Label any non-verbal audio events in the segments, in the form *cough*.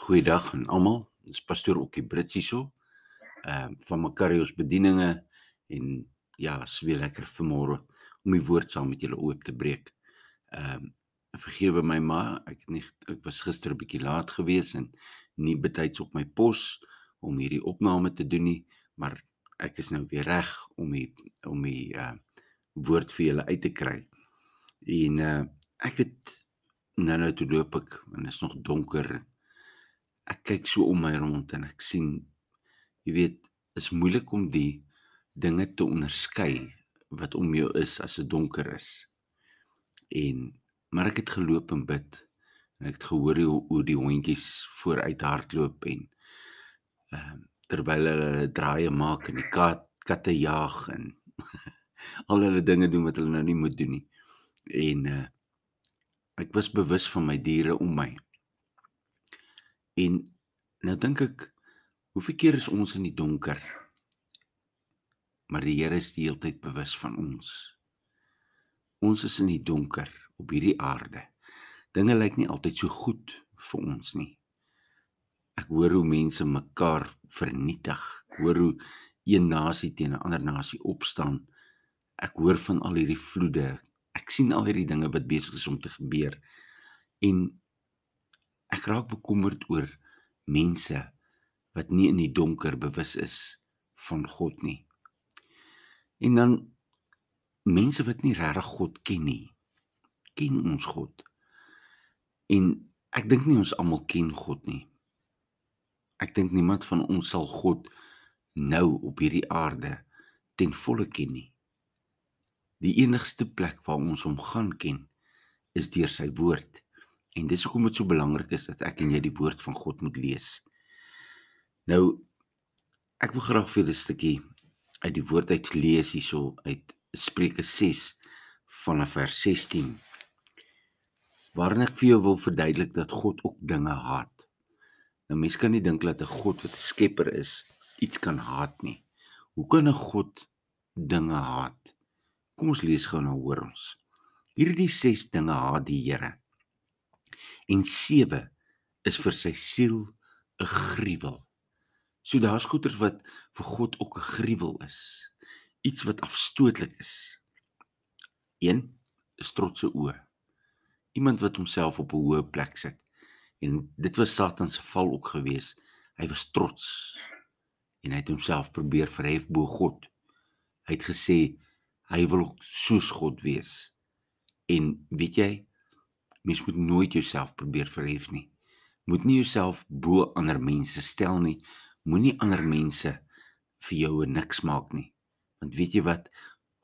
Goeiedag aan almal. Dis pastoor Okkie Brits hierso. Ehm van Makarios Bedieninge en ja, is weer lekker vanmôre om die woord saam met julle oop te breek. Ehm vergewe my maar, ek nie ek was gister 'n bietjie laat gewees en nie betyds op my pos om hierdie opname te doen nie, maar ek is nou weer reg om die om die uh woord vir julle uit te kry. En uh ek het nou nou toe loop ek en is nog donker ek kyk so om my rond en ek sien jy weet is moeilik om die dinge te onderskei wat om jou is as dit donker is. En maar ek het geloop en bid en ek het gehoor hoe, hoe die hondjies vooruit hardloop en ehm uh, terwyl hulle draaie maak en die kat katte jag en *laughs* al hulle dinge doen wat hulle nou nie moet doen nie. En uh ek was bewus van my diere om my. En nou dink ek hoeveel keer is ons in die donker? Maar die Here is die hele tyd bewus van ons. Ons is in die donker op hierdie aarde. Dinge lyk nie altyd so goed vir ons nie. Ek hoor hoe mense mekaar vernietig. Ek hoor hoe een nasie teen 'n ander nasie opstaan. Ek hoor van al hierdie vloede. Ek sien al hierdie dinge wat besig is om te gebeur. En ek raak bekommerd oor mense wat nie in die donker bewus is van God nie. En dan mense wat nie regtig God ken nie. Ken ons God? En ek dink nie ons almal ken God nie. Ek dink niemand van ons sal God nou op hierdie aarde ten volle ken nie. Die enigste plek waar ons hom gaan ken is deur sy woord. En dis hoekom dit so belangrik is dat ek en jy die woord van God moet lees. Nou ek wil graag vir 'n stukkie uit die woord uit lees hierso uit Spreuke 6 vanaf vers 16. Waarin ek vir jou wil verduidelik dat God ook dinge haat. Nou mense kan nie dink dat 'n God wat 'n skepper is, iets kan haat nie. Hoe kan 'n God dinge haat? Kom ons lees gou nou hoor ons. Hierdie 6 dinge haat die Here. En 7 is vir sy siel 'n gruwel. So daar's goeters wat vir God ook 'n gruwel is. Iets wat afstootlik is. 1 is trotse oë. Iemand wat homself op 'n hoë plek sit. En dit was Satan se val ook gewees. Hy was trots en hy het homself probeer verhef bo God. Hy het gesê hy wil ook soos God wees. En weet jy, mens moet nooit jouself probeer verhef nie. Moet nie jouself bo ander mense stel nie. Moenie ander mense vir jou niks maak nie. Want weet jy wat?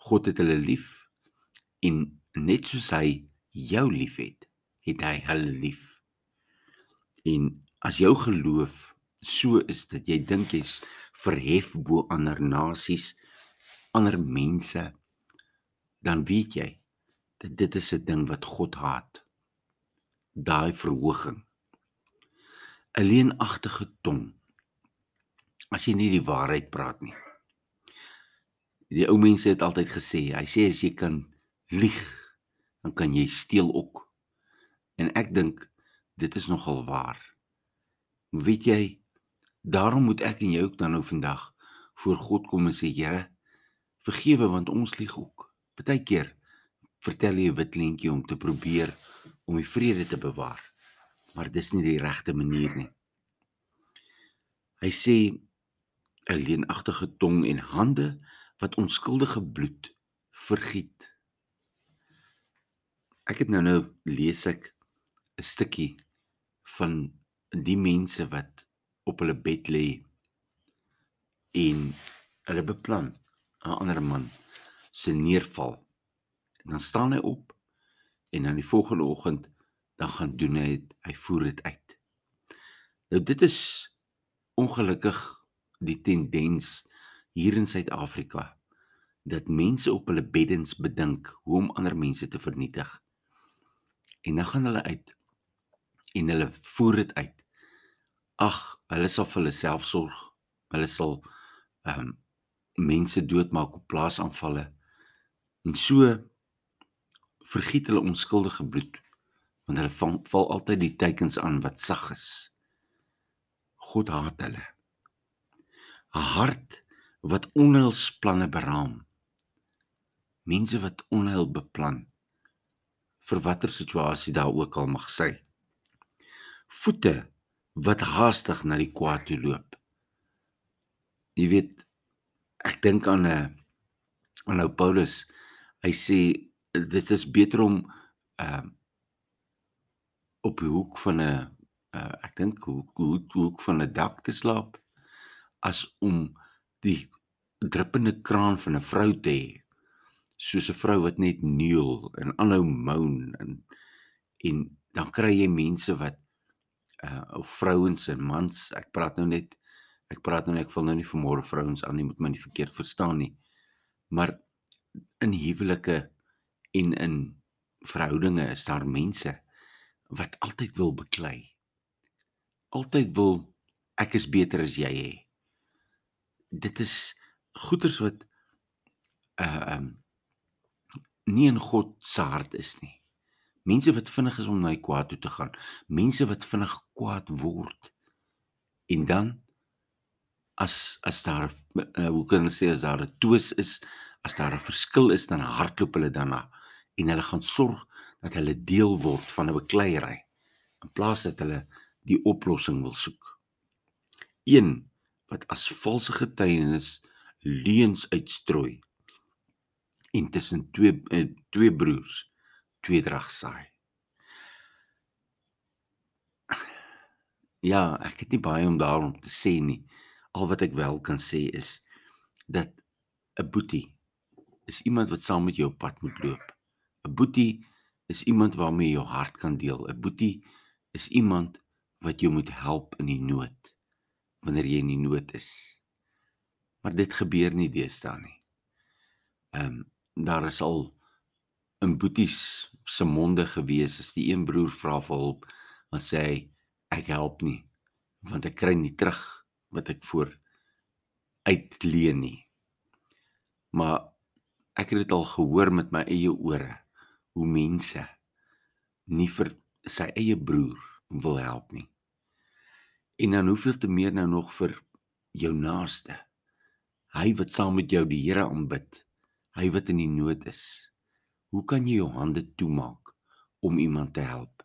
God het hulle lief en net soos hy jou liefhet, het hy hulle lief. En as jou geloof so is dat jy dink jy's verhef bo ander nasies, ander mense, dan weet jy dat dit is 'n ding wat God haat. Daai verhoging. 'n Leenagtige tong. As jy nie die waarheid praat nie. Die ou mense het altyd gesê, hy sê as jy kan lieg, dan kan jy steel ook. En ek dink dit is nogal waar. Weet jy, daarom moet ek en jy ook dan nou vandag voor God kom en sê, Here, vergewe want ons lieg ook. Partykeer vertel jy 'n wit lentjie om te probeer om die vrede te bewaar. Maar dis nie die regte manier nie. Hy sê 'n leenagtige tong en hande wat onskuldige bloed vergiet. Ek het nou nou lees ek 'n stukkie van die mense wat op hulle bed lê en hulle beplan 'n ander man se neerval. En dan staan hy op en dan die volgende oggend dan gaan doen hy het, hy voer dit uit. Nou dit is ongelukkig die tendens hier in Suid-Afrika dat mense op hulle beddens bedink hoe om ander mense te vernietig. En dan gaan hulle uit en hulle voer dit uit. Ag, hulle sal vir hulle self sorg. Hulle sal ehm um, mense doodmaak op plaasaanvalle. En so vergiet hulle onskuldige bloed want hulle val, val altyd die teikens aan wat sag is. God haat hulle. 'n Hart wat onheilsplanne beraam. Mense wat onheil beplan vir watter situasie daar ook al mag sy. Voete wat haastig na die kwaad toe loop. Jy weet ek dink aan 'n aan nou Paulus. Hy sê dit is beter om ehm uh, op die hoek van 'n uh, ek dink hoek, hoek hoek van 'n dak te slaap as om die druppende kraan van 'n vrou te hê soos 'n vrou wat net neel en aanhou moan en en dan kry jy mense wat uh vrouens en mans ek praat nou net ek praat nou net ek wil nou nie vanmôre vrouens aan nie moet my nie verkeerd verstaan nie maar in huwelike en in verhoudinge is daar mense wat altyd wil beklei altyd wil ek is beter as jy hê dit is goeters wat uh um nie in God se hart is nie. Mense wat vinnig is om na die kwaad toe te gaan, mense wat vinnig kwaad word. En dan as as daar uh, hoe kan ons sê as daar 'n twis is, as daar 'n verskil is, dan hardloop hulle daarna en hulle gaan sorg dat hulle deel word van 'n bekleierery in plaas dat hulle die oplossing wil soek. Een wat as valse getuienis leuns uitstrooi en tussen twee uh, twee broers tweedrag saai. Ja, ek het nie baie om daarom te sê nie. Al wat ek wel kan sê is dat 'n boetie is iemand wat saam met jou pad moet loop. 'n Boetie is iemand waarmee jy jou hart kan deel. 'n Boetie is iemand wat jou moet help in die nood wanneer jy in die nood is. Maar dit gebeur nie deesdae nie. Ehm um, daar is al in boeties se monde gewees as die een broer vra vir hulp dan sê hy ek help nie want ek kry nie terug wat ek voor uitleen nie maar ek het dit al gehoor met my eie ore hoe mense nie vir sy eie broer wil help nie en dan hoeveel te meer nou nog vir jou naaste hy wat saam met jou die Here aanbid hy wat in die nood is. Hoe kan jy jou hande toemaak om iemand te help?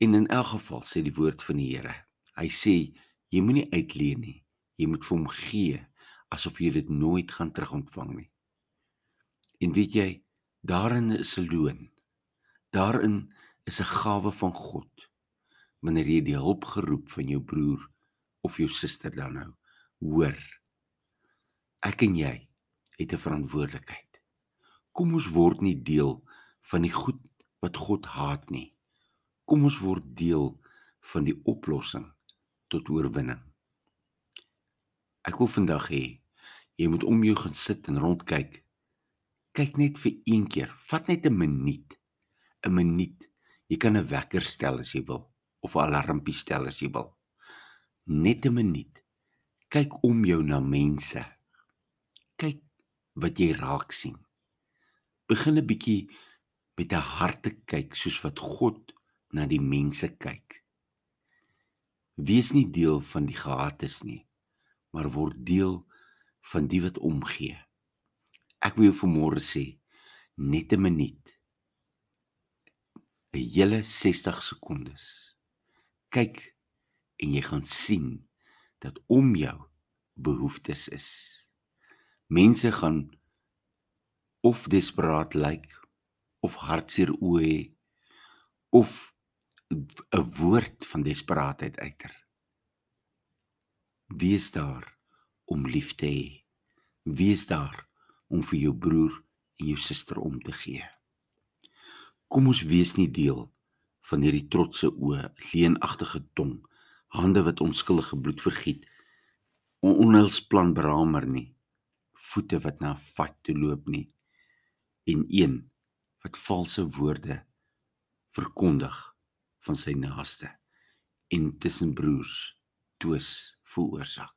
En in elk geval sê die woord van die Here, hy sê jy moenie uitleen nie. Jy moet vir hom gee asof jy dit nooit gaan terugontvang nie. En weet jy, daarin is 'n loon. Daarin is 'n gawe van God. Wanneer jy die hulp geroep van jou broer of jou suster dan nou hoor. Ek en jy het 'n verantwoordelikheid. Kom ons word nie deel van die goed wat God haat nie. Kom ons word deel van die oplossing tot oorwinning. Ek wil vandag hê jy moet om jou gaan sit en rondkyk. Kyk net vir een keer, vat net 'n minuut. 'n Minuut. Jy kan 'n wekker stel as jy wil of 'n alarmpie stel as jy wil. Net 'n minuut. Kyk om jou na mense. Kyk wat jy raak sien. Begin 'n bietjie met 'n hart te kyk soos wat God na die mense kyk. Wees nie deel van die gehaates nie, maar word deel van die wat omgee. Ek wil jou vanmôre sê, net 'n minuut. 'n hele 60 sekondes. Kyk en jy gaan sien dat om jou behoeftes is mense gaan of desperaat lyk of hartseer oë hê of 'n woord van desperaatheid uiter. Wees daar om lief te hê. Wees daar om vir jou broer en jou suster om te gee. Kom ons wees nie deel van hierdie trotse oë, leenagtige tong, hande wat onskuldige bloed vergiet, onheilsplan beramer nie voete wat na vat toe loop nie en een wat valse woorde verkondig van sy naaste en tussen broers twis veroorsaak.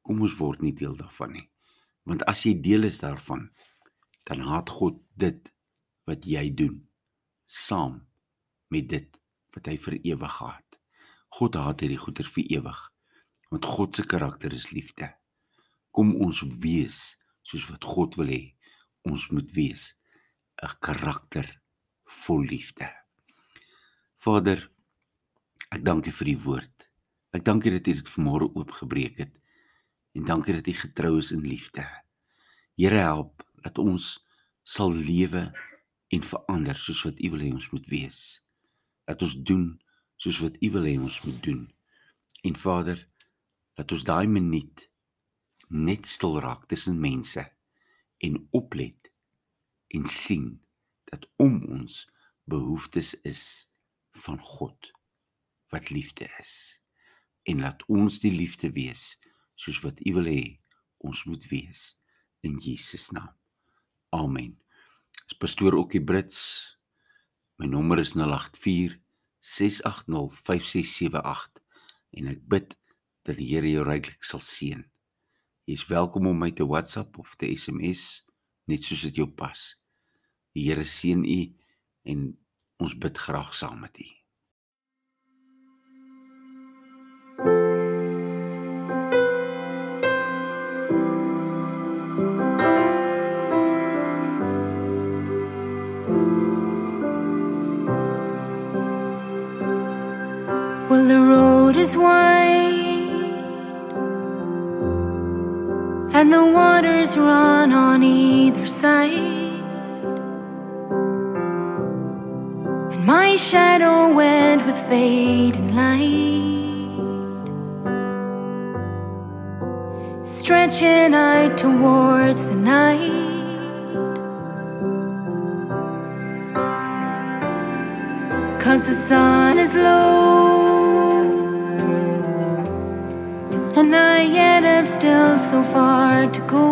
Kom ons word nie deel daarvan nie. Want as jy deel is daarvan, dan haat God dit wat jy doen saam met dit wat hy vir ewig haat. God haat hierdie goeder vir ewig. Want God se karakter is liefde. Kom ons wees soos wat God wil hê ons moet wees. 'n Karakter vol liefde. Vader, ek dank U vir die woord. Ek dank U dat U dit vanmôre oopgebreek het. En dankie dat U getrou is in liefde. Here help dat ons sal lewe en verander soos wat U wil hê ons moet wees. Dat ons doen soos wat U wil hê ons moet doen. En Vader, dat ons daai minuut net stil raak tussen mense en oplet en sien dat om ons behoeftes is van God wat liefde is en laat ons die liefde wees soos wat U wil hê ons moet wees in Jesus naam. Amen. Dis pastoor Okkie Brits. My nommer is 084 680 5678 en ek bid dat die Here jou ryklik sal seën. Jy is welkom om my te WhatsApp of te SMS net soos dit jou pas. Die Here seën u en ons bid graag saam met u. and the waters run on either side. And my shadow went with fading light, stretching out towards the night. Cause the sun is low And I yet have still so far to go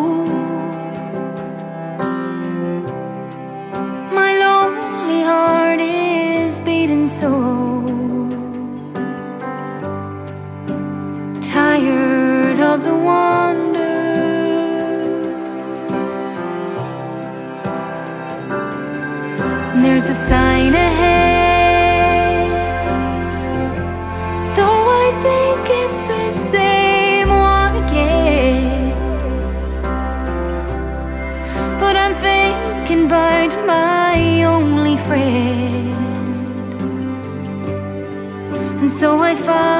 about my only friend, and so I find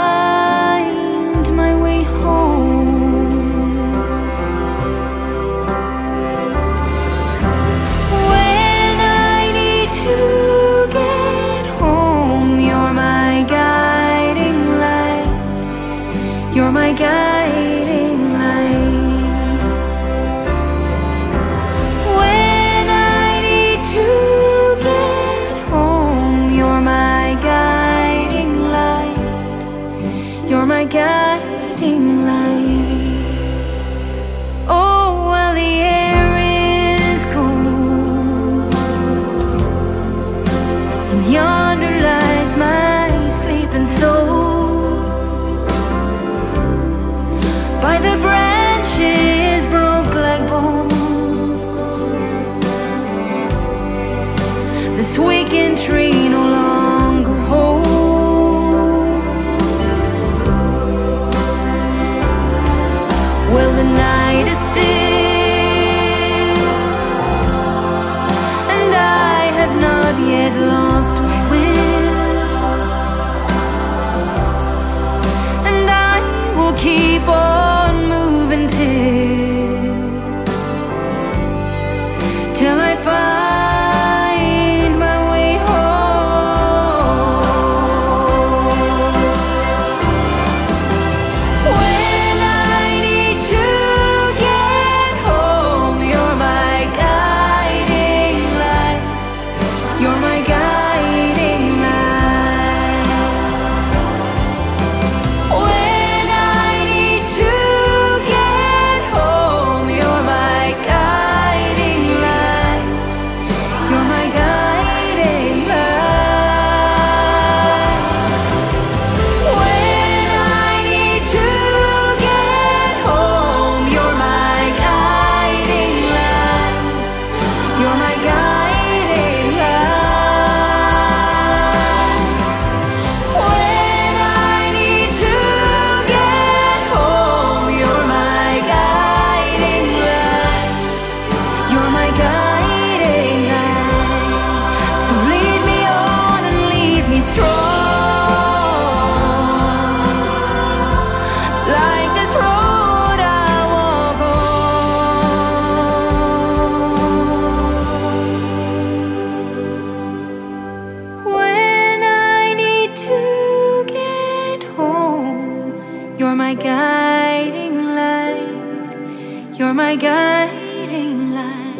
You're my guiding light.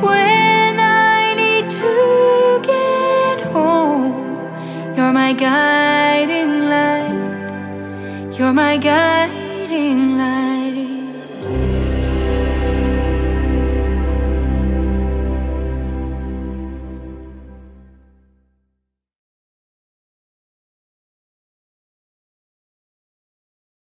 When I need to get home, you're my guiding light. You're my guiding.